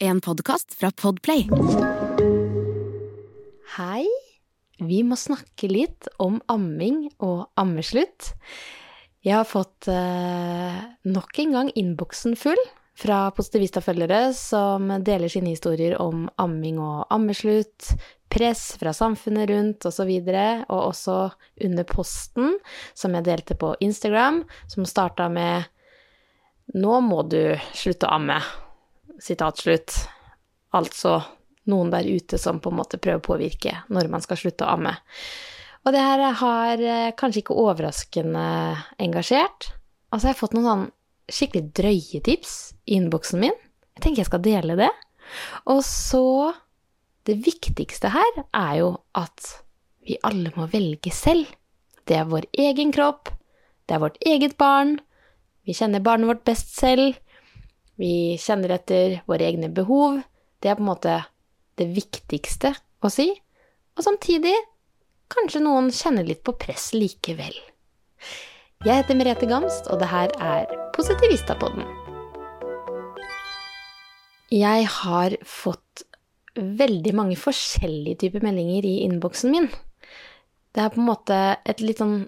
En podkast fra Podplay. Hei. Vi må snakke litt om amming og ammeslutt. Jeg har fått eh, nok en gang innboksen full fra Positivista-følgere som deler sine historier om amming og ammeslutt, press fra samfunnet rundt osv., og, så videre, og også under posten som jeg delte på Instagram, som starta med 'Nå må du slutte å amme'. Sitat slutt. Altså noen der ute som på en måte prøver å påvirke når man skal slutte å amme. Og det her har eh, kanskje ikke overraskende engasjert. Altså, jeg har fått noen sånn skikkelig drøye tips i innboksen min. Jeg tenker jeg skal dele det. Og så Det viktigste her er jo at vi alle må velge selv. Det er vår egen kropp. Det er vårt eget barn. Vi kjenner barnet vårt best selv. Vi kjenner etter våre egne behov. Det er på en måte det viktigste å si. Og samtidig kanskje noen kjenner litt på press likevel. Jeg heter Merete Gamst, og det her er Positivistapodden. Jeg har fått veldig mange forskjellige typer meldinger i innboksen min. Det er på en måte et litt sånn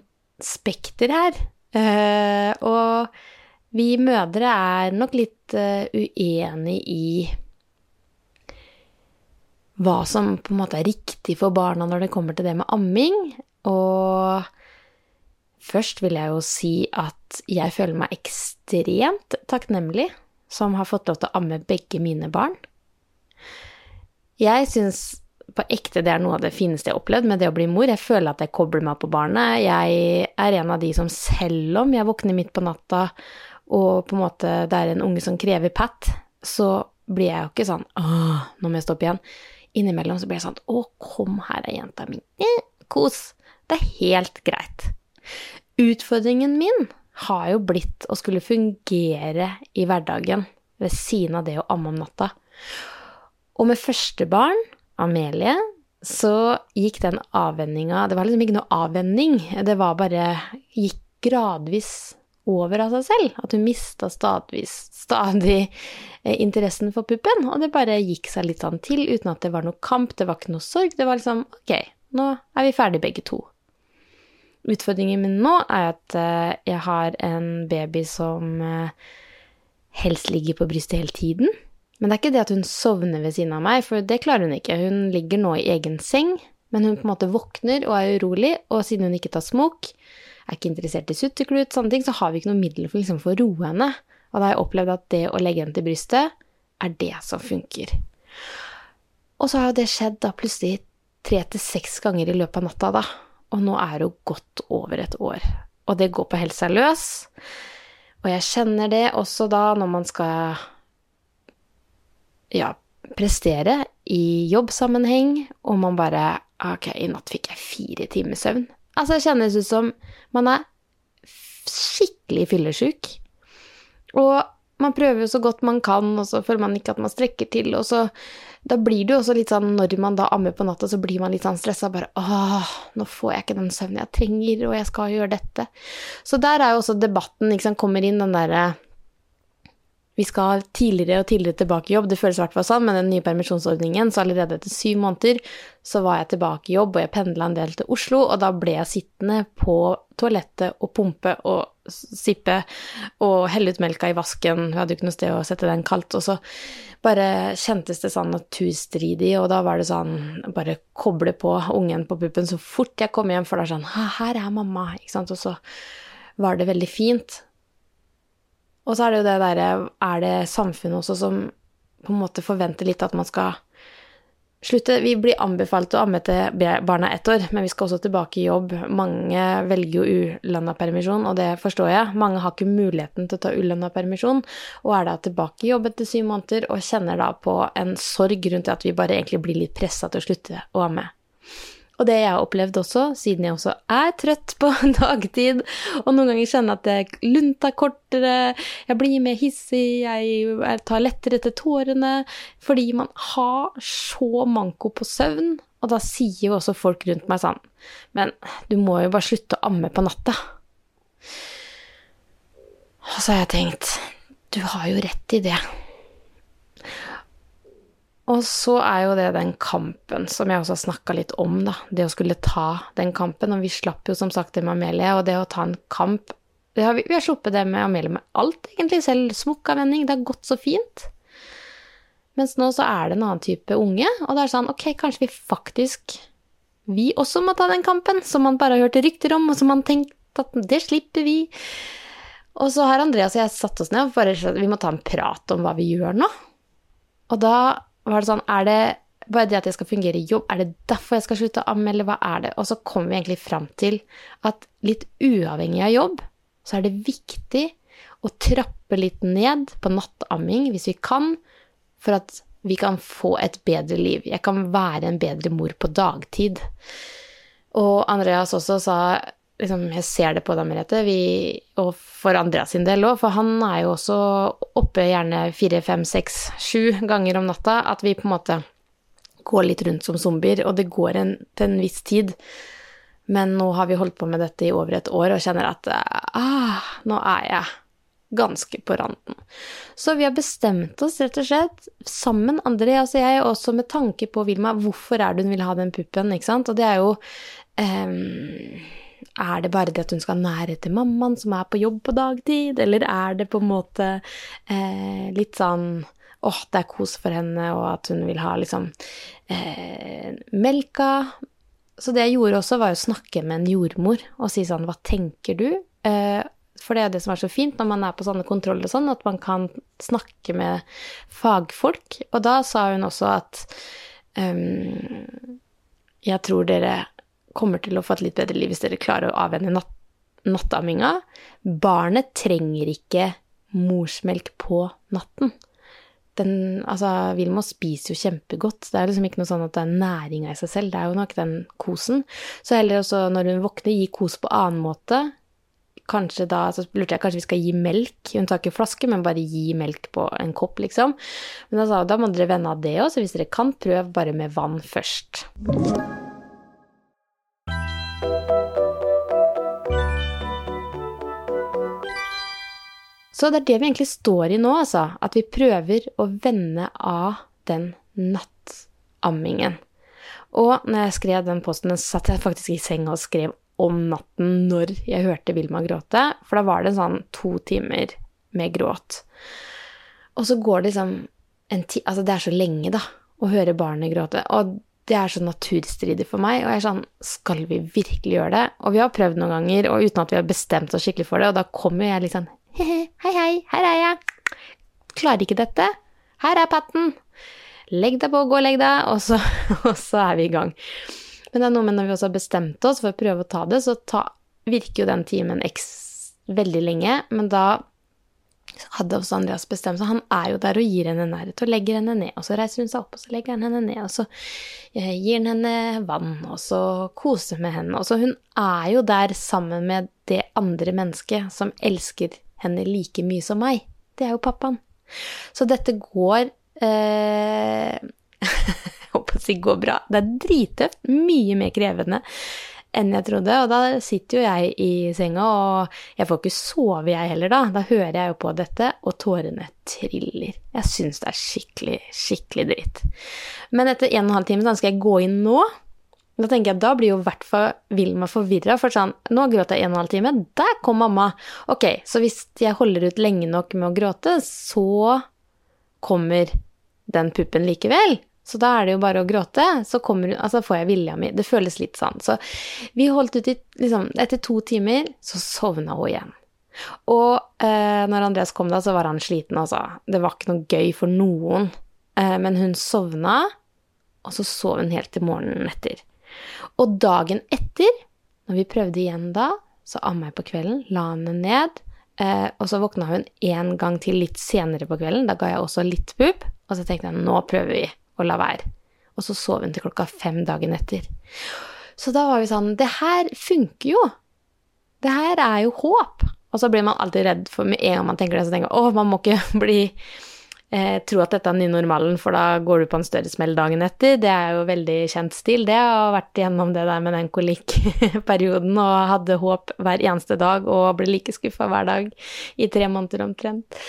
spekter her. Eh, og vi mødre er nok litt uh, uenig i hva som på en måte er riktig for barna når det kommer til det med amming. Og først vil jeg jo si at jeg føler meg ekstremt takknemlig som har fått lov til å amme begge mine barn. Jeg syns på ekte det er noe av det fineste jeg har opplevd med det å bli mor. Jeg føler at jeg kobler meg på barnet. Jeg er en av de som selv om jeg våkner midt på natta og på en måte det er en unge som krever pat, så blir jeg jo ikke sånn åh, nå må jeg stoppe igjen. Innimellom så blir jeg sånn å, kom her er jenta mi, eh, kos. Det er helt greit. Utfordringen min har jo blitt å skulle fungere i hverdagen ved siden av det å amme om natta. Og med første barn, Amelie, så gikk den avvenninga Det var liksom ikke noe avvenning, det var bare Gikk gradvis over av seg selv. At hun mista stadig, eh, interessen for puppen. Og det bare gikk seg litt sånn til uten at det var noe kamp, det var ikke noe sorg. Det var liksom ok, nå er vi ferdige begge to. Utfordringen min nå er at eh, jeg har en baby som eh, helst ligger på brystet hele tiden. Men det er ikke det at hun sovner ved siden av meg, for det klarer hun ikke. Hun ligger nå i egen seng, men hun på en måte våkner og er urolig, og siden hun ikke tar smokk, er ikke interessert i sutteklut, sånne ting, så har vi ikke noe middel for, liksom, for å roe henne. Og da har jeg opplevd at det å legge henne til brystet er det som funker. Og så har jo det skjedd da plutselig tre til seks ganger i løpet av natta, da. Og nå er hun godt over et år. Og det går på helsa løs. Og jeg kjenner det også da når man skal ja, prestere i jobbsammenheng, og man bare Ok, i natt fikk jeg fire timer søvn. Altså, det kjennes ut som man er skikkelig fyllesyk. Og man prøver jo så godt man kan, og så føler man ikke at man strekker til, og så Da blir det jo også litt sånn når man da ammer på natta, så blir man litt sånn stressa. Bare åh, nå får jeg ikke den søvnen jeg trenger, og jeg skal gjøre dette. Så der er jo også debatten, liksom, kommer inn den derre vi skal tidligere og tidligere tilbake i jobb, det føles i hvert fall sånn, med den nye permisjonsordningen, så allerede etter syv måneder så var jeg tilbake i jobb, og jeg pendla en del til Oslo, og da ble jeg sittende på toalettet og pumpe og sippe og helle ut melka i vasken, vi hadde jo ikke noe sted å sette den kaldt, og så bare kjentes det sånn naturstridig, og da var det sånn bare koble på ungen på puppen så fort jeg kom hjem, for da sånn her er mamma, ikke sant, og så var det veldig fint. Og så er det jo det derre Er det samfunnet også som på en måte forventer litt at man skal slutte Vi blir anbefalt å amme til barna ett år, men vi skal også tilbake i jobb. Mange velger jo ulønna permisjon, og det forstår jeg. Mange har ikke muligheten til å ta ulønna permisjon, og er da tilbake i jobb etter syv måneder og kjenner da på en sorg rundt at vi bare egentlig blir litt pressa til å slutte å amme. Og det jeg har opplevd også, siden jeg også er trøtt på dagtid, og noen ganger kjenner at jeg lunta kortere, jeg blir mer hissig, jeg tar lettere til tårene, fordi man har så manko på søvn. Og da sier jo også folk rundt meg sånn Men du må jo bare slutte å amme på natta. Og så har jeg tenkt Du har jo rett i det. Og så er jo det den kampen som jeg også har snakka litt om, da. Det å skulle ta den kampen. Og vi slapp jo som sagt det med Amelie, og det å ta en kamp har vi, vi, har sluppet det med Amelie med alt, egentlig. Selv smokkavending. Det har gått så fint. Mens nå så er det en annen type unge, og det er sånn ok, kanskje vi faktisk vi også må ta den kampen, som man bare har hørt rykter om, og som man tenkte at det slipper vi. Og så har Andreas og jeg satt oss ned og bare vi må ta en prat om hva vi gjør nå. Og da var det sånn Er det bare det at jeg skal fungere i jobb, er det derfor jeg skal slutte å amme, eller hva er det? Og så kom vi egentlig fram til at litt uavhengig av jobb, så er det viktig å trappe litt ned på nattamming hvis vi kan, for at vi kan få et bedre liv. Jeg kan være en bedre mor på dagtid. Og Andreas også sa liksom, Jeg ser det på deg, Merete, vi, og for Andreas sin del òg, for han er jo også oppe gjerne fire, fem, seks, sju ganger om natta. At vi på en måte går litt rundt som zombier, og det går en, til en viss tid. Men nå har vi holdt på med dette i over et år og kjenner at ah, nå er jeg ganske på randen. Så vi har bestemt oss rett og slett sammen, Andreas og jeg, også med tanke på Vilma, hvorfor er det hun vil ha den puppen, ikke sant? Og det er jo um, Er det bare det at hun skal ha nærhet til mammaen som er på jobb på dagtid, eller er det på en måte eh, litt sånn åh, det er kos for henne, og at hun vil ha liksom eh, melka så det jeg gjorde også, var å snakke med en jordmor og si sånn Hva tenker du? Eh, for det er det som er så fint når man er på sånne kontroller sånn, at man kan snakke med fagfolk. Og da sa hun også at um, jeg tror dere kommer til å få et litt bedre liv hvis dere klarer å avvenne natt nattamminga. Barnet trenger ikke morsmelk på natten den Altså, Vilmos spiser jo kjempegodt. Det er liksom ikke noe sånn at det er næringa i seg selv, det er jo nok den kosen. Så heller også når hun våkner, gi kos på annen måte. Kanskje da Så lurte jeg kanskje vi skal gi melk. Hun tar ikke flaske, men bare gi melk på en kopp, liksom. Men da da må dere vende av det òg, så hvis dere kan, prøv bare med vann først. Så det er det vi egentlig står i nå, altså. At vi prøver å vende av den nattammingen. Og når jeg skrev den posten, satt jeg faktisk i senga og skrev om natten når jeg hørte Vilma gråte. For da var det sånn to timer med gråt. Og så går det liksom en tid Altså, det er så lenge, da, å høre barnet gråte. Og det er så naturstridig for meg. Og jeg er sånn Skal vi virkelig gjøre det? Og vi har prøvd noen ganger, og uten at vi har bestemt oss skikkelig for det. Og da kommer jeg sånn Hei, hei, her er jeg. Klarer ikke dette. Her er patten. Legg deg på, gå og legg deg, og så, og så, er vi i gang. Men det er noe med når vi også har bestemt oss for å prøve å ta det, så ta, virker jo den timen x veldig lenge, men da hadde også Andreas bestemt seg. Han er jo der og gir henne nærhet, og legger henne ned. Og så reiser hun seg opp, og så legger han henne ned, og så eh, gir han henne vann, og så koser med henne. Og så hun er jo der sammen med det andre mennesket som elsker henne like mye som meg. Det er jo pappaen. Så dette går eh, Jeg håper å si går bra. Det er drittøft. Mye mer krevende enn jeg trodde. Og da sitter jo jeg i senga, og jeg får ikke sove, jeg heller, da. Da hører jeg jo på dette, og tårene triller. Jeg syns det er skikkelig, skikkelig dritt. Men etter en og en halv time da skal jeg gå inn nå da tenker jeg da blir jo i hvert fall Vilma forvirra, for sånn Nå gråt jeg en og en halv time, der kom mamma. Ok, så hvis jeg holder ut lenge nok med å gråte, så kommer den puppen likevel. Så da er det jo bare å gråte, så kommer, altså får jeg vilja mi. Det føles litt sånn. Så vi holdt ut i liksom, Etter to timer så sovna hun igjen. Og eh, når Andreas kom da, så var han sliten, altså. Det var ikke noe gøy for noen. Eh, men hun sovna, og så sov hun helt til morgenen etter. Og dagen etter, når vi prøvde igjen da, så amma jeg på kvelden, la henne ned. Eh, og så våkna hun en gang til litt senere på kvelden. Da ga jeg også litt pupp. Og så tenkte jeg nå prøver vi å la være. Og så sov hun til klokka fem dagen etter. Så da var vi sånn Det her funker jo. Det her er jo håp. Og så blir man alltid redd for med en gang man tenker det, så tenker man å, man må ikke bli eh, tro at dette er den nye normalen, for da går du på en større smell dagen etter. Det er jo veldig kjent stil, det. har vært igjennom det der med den kolikkperioden og hadde håp hver eneste dag og ble like skuffa hver dag i tre måneder omtrent.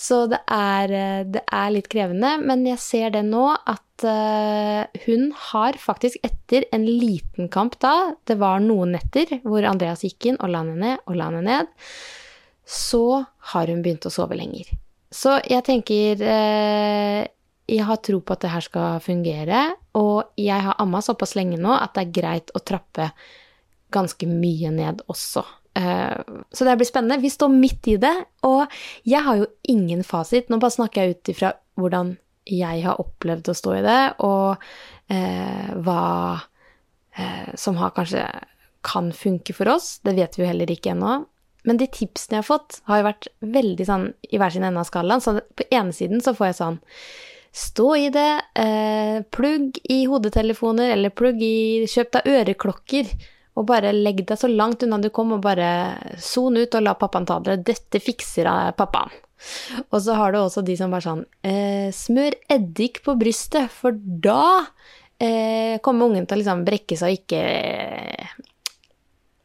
Så det er, eh, det er litt krevende, men jeg ser det nå at uh, hun har faktisk etter en liten kamp da, det var noen netter hvor Andreas gikk inn og la henne ned og la henne ned, så har hun begynt å sove lenger. Så jeg tenker eh, Jeg har tro på at det her skal fungere, og jeg har amma såpass lenge nå at det er greit å trappe ganske mye ned også. Eh, så det blir spennende. Vi står midt i det, og jeg har jo ingen fasit. Nå bare snakker jeg ut ifra hvordan jeg har opplevd å stå i det, og eh, hva eh, som har kanskje kan funke for oss. Det vet vi jo heller ikke ennå. Men de tipsene jeg har fått, har jo vært veldig sånn i hver sin ende av skalaen. Så på ene siden så får jeg sånn Stå i det. Eh, plugg i hodetelefoner, eller plugg i Kjøp deg øreklokker. Og bare legg deg så langt unna du kom, og bare son ut og la pappaen ta det. Dette fikser pappaen. Og så har du også de som bare sånn eh, Smør eddik på brystet, for da eh, kommer ungen til å liksom brekke seg og ikke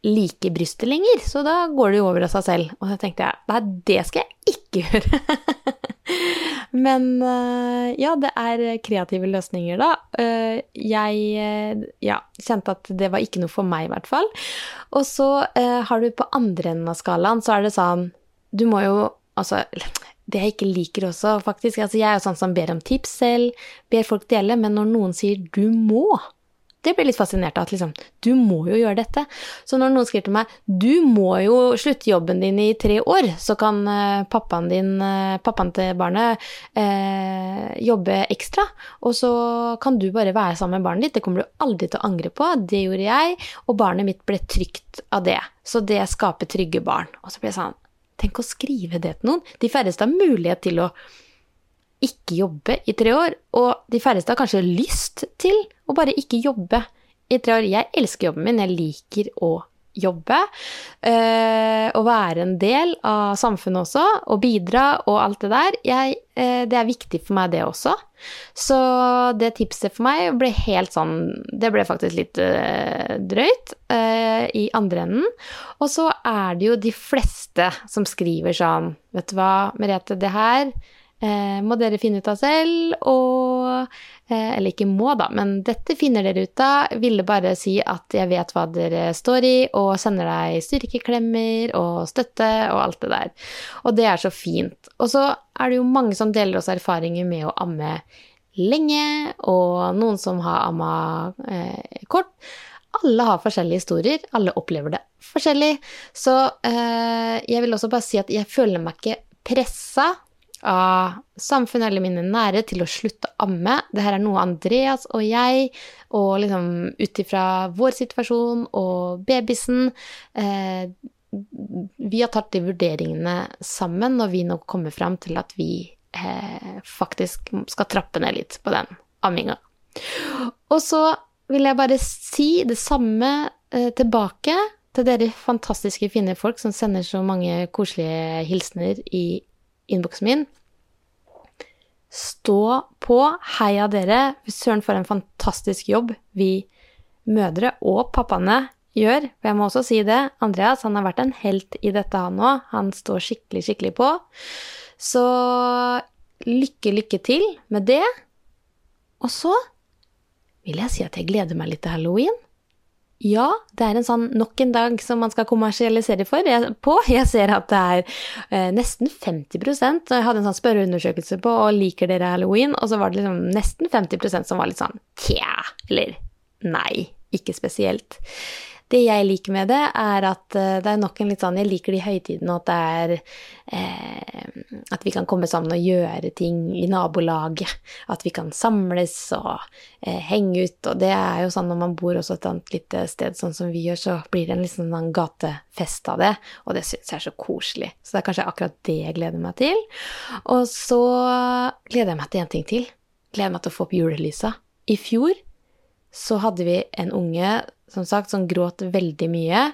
like brystet lenger, så da går det jo over av seg selv. Og så tenkte jeg nei, det skal jeg ikke gjøre. Men eh, ja, det er kreative løsninger, da. Eh, jeg eh, ja, kjente at det var ikke noe for meg, i hvert fall. Og så har du på andre enden av skalaen, så er det sånn Du må jo Altså, det jeg ikke liker også, faktisk altså Jeg er jo sånn som ber om tips selv, ber folk dele, men når noen sier 'du må', det blir litt fascinert av at liksom, du må jo gjøre dette. Så når noen skriver til meg du må jo slutte jobben din i tre år, så kan uh, pappaen din, uh, pappaen til barnet, eh, jobbe ekstra, og så kan du bare være sammen med barnet ditt. Det kommer du aldri til å angre på. Det gjorde jeg, og barnet mitt ble trygt av det. Så det skaper trygge barn. Og så blir jeg sånn Tenk å skrive det til noen. De færreste har mulighet til å ikke jobbe i tre år, og de færreste har kanskje lyst til å bare ikke jobbe i tre år. Jeg elsker jobben min, jeg liker å jobbe. Øh, å være en del av samfunnet også, og bidra og alt det der. Jeg, øh, det er viktig for meg, det også. Så det tipset for meg ble helt sånn Det ble faktisk litt øh, drøyt i andre enden. Og så er det jo de fleste som skriver sånn Vet du hva, Merete, det her eh, må dere finne ut av selv, og eh, Eller ikke må, da, men dette finner dere ut av. Ville bare si at jeg vet hva dere står i, og sender deg styrkeklemmer og støtte og alt det der. Og det er så fint. Og så er det jo mange som deler oss erfaringer med å amme lenge, og noen som har amma eh, kort. Alle har forskjellige historier, alle opplever det forskjellig. Så eh, jeg vil også bare si at jeg føler meg ikke pressa av samfunnet eller mine nære til å slutte å amme. Dette er noe Andreas og jeg, og liksom ut ifra vår situasjon og babysen eh, Vi har tatt de vurderingene sammen når vi nå kommer fram til at vi eh, faktisk skal trappe ned litt på den amminga. Og så vil jeg bare si det samme eh, tilbake til dere fantastiske, fine folk som sender så mange koselige hilsener i innboksen min. Stå på, heia dere. Søren, for en fantastisk jobb vi mødre og pappaene gjør. For jeg må også si det, Andreas han har vært en helt i dette, han òg. Han står skikkelig, skikkelig på. Så lykke, lykke til med det. Og så vil jeg si at jeg gleder meg litt til halloween. Ja, det er en sånn nok en dag som man skal kommersialisere for, jeg, på. Jeg ser at det er eh, nesten 50 og Jeg hadde en sånn spørreundersøkelse på og liker dere halloween, og så var det liksom nesten 50% som var litt sånn tja, eller nei, ikke spesielt. Det jeg liker med det, er at eh, det er nok en litt sånn Jeg liker de høytidene, at det er eh, At vi kan komme sammen og gjøre ting i nabolaget. At vi kan samles og eh, henge ut. Og det er jo sånn når man bor også et annet lite sted, sånn som vi gjør, så blir det en liksom sånn gatefest av det. Og det syns jeg er så koselig. Så det er kanskje akkurat det jeg gleder meg til. Og så gleder jeg meg til en ting til. Gleder meg til å få opp julelysa. I fjor så hadde vi en unge som sagt, som gråt veldig mye.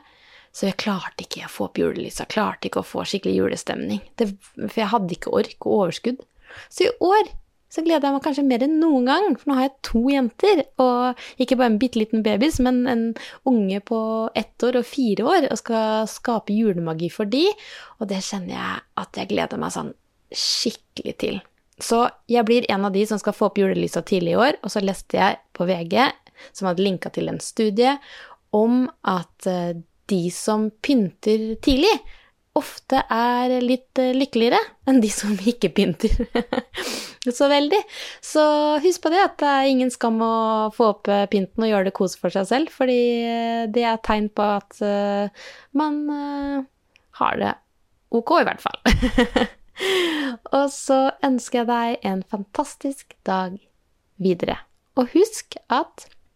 Så jeg klarte ikke å få opp julelysa, klarte ikke å få skikkelig julestemning. Det, for jeg hadde ikke ork og overskudd. Så i år så gleder jeg meg kanskje mer enn noen gang, for nå har jeg to jenter. Og ikke bare en bitte liten babys, men en unge på ett år og fire år, og skal skape julemagi for de. Og det kjenner jeg at jeg gleder meg sånn skikkelig til. Så jeg blir en av de som skal få opp julelysa tidlig i år, og så leste jeg på VG, som hadde linka til en studie, om at eh, de som pynter tidlig, ofte er litt eh, lykkeligere enn de som ikke pynter så veldig. Så husk på det, at det er ingen skam å få opp eh, pynten og gjøre det kos for seg selv, fordi det er tegn på at man har det ok, i hvert fall. og så ønsker jeg deg en fantastisk dag videre. Og husk at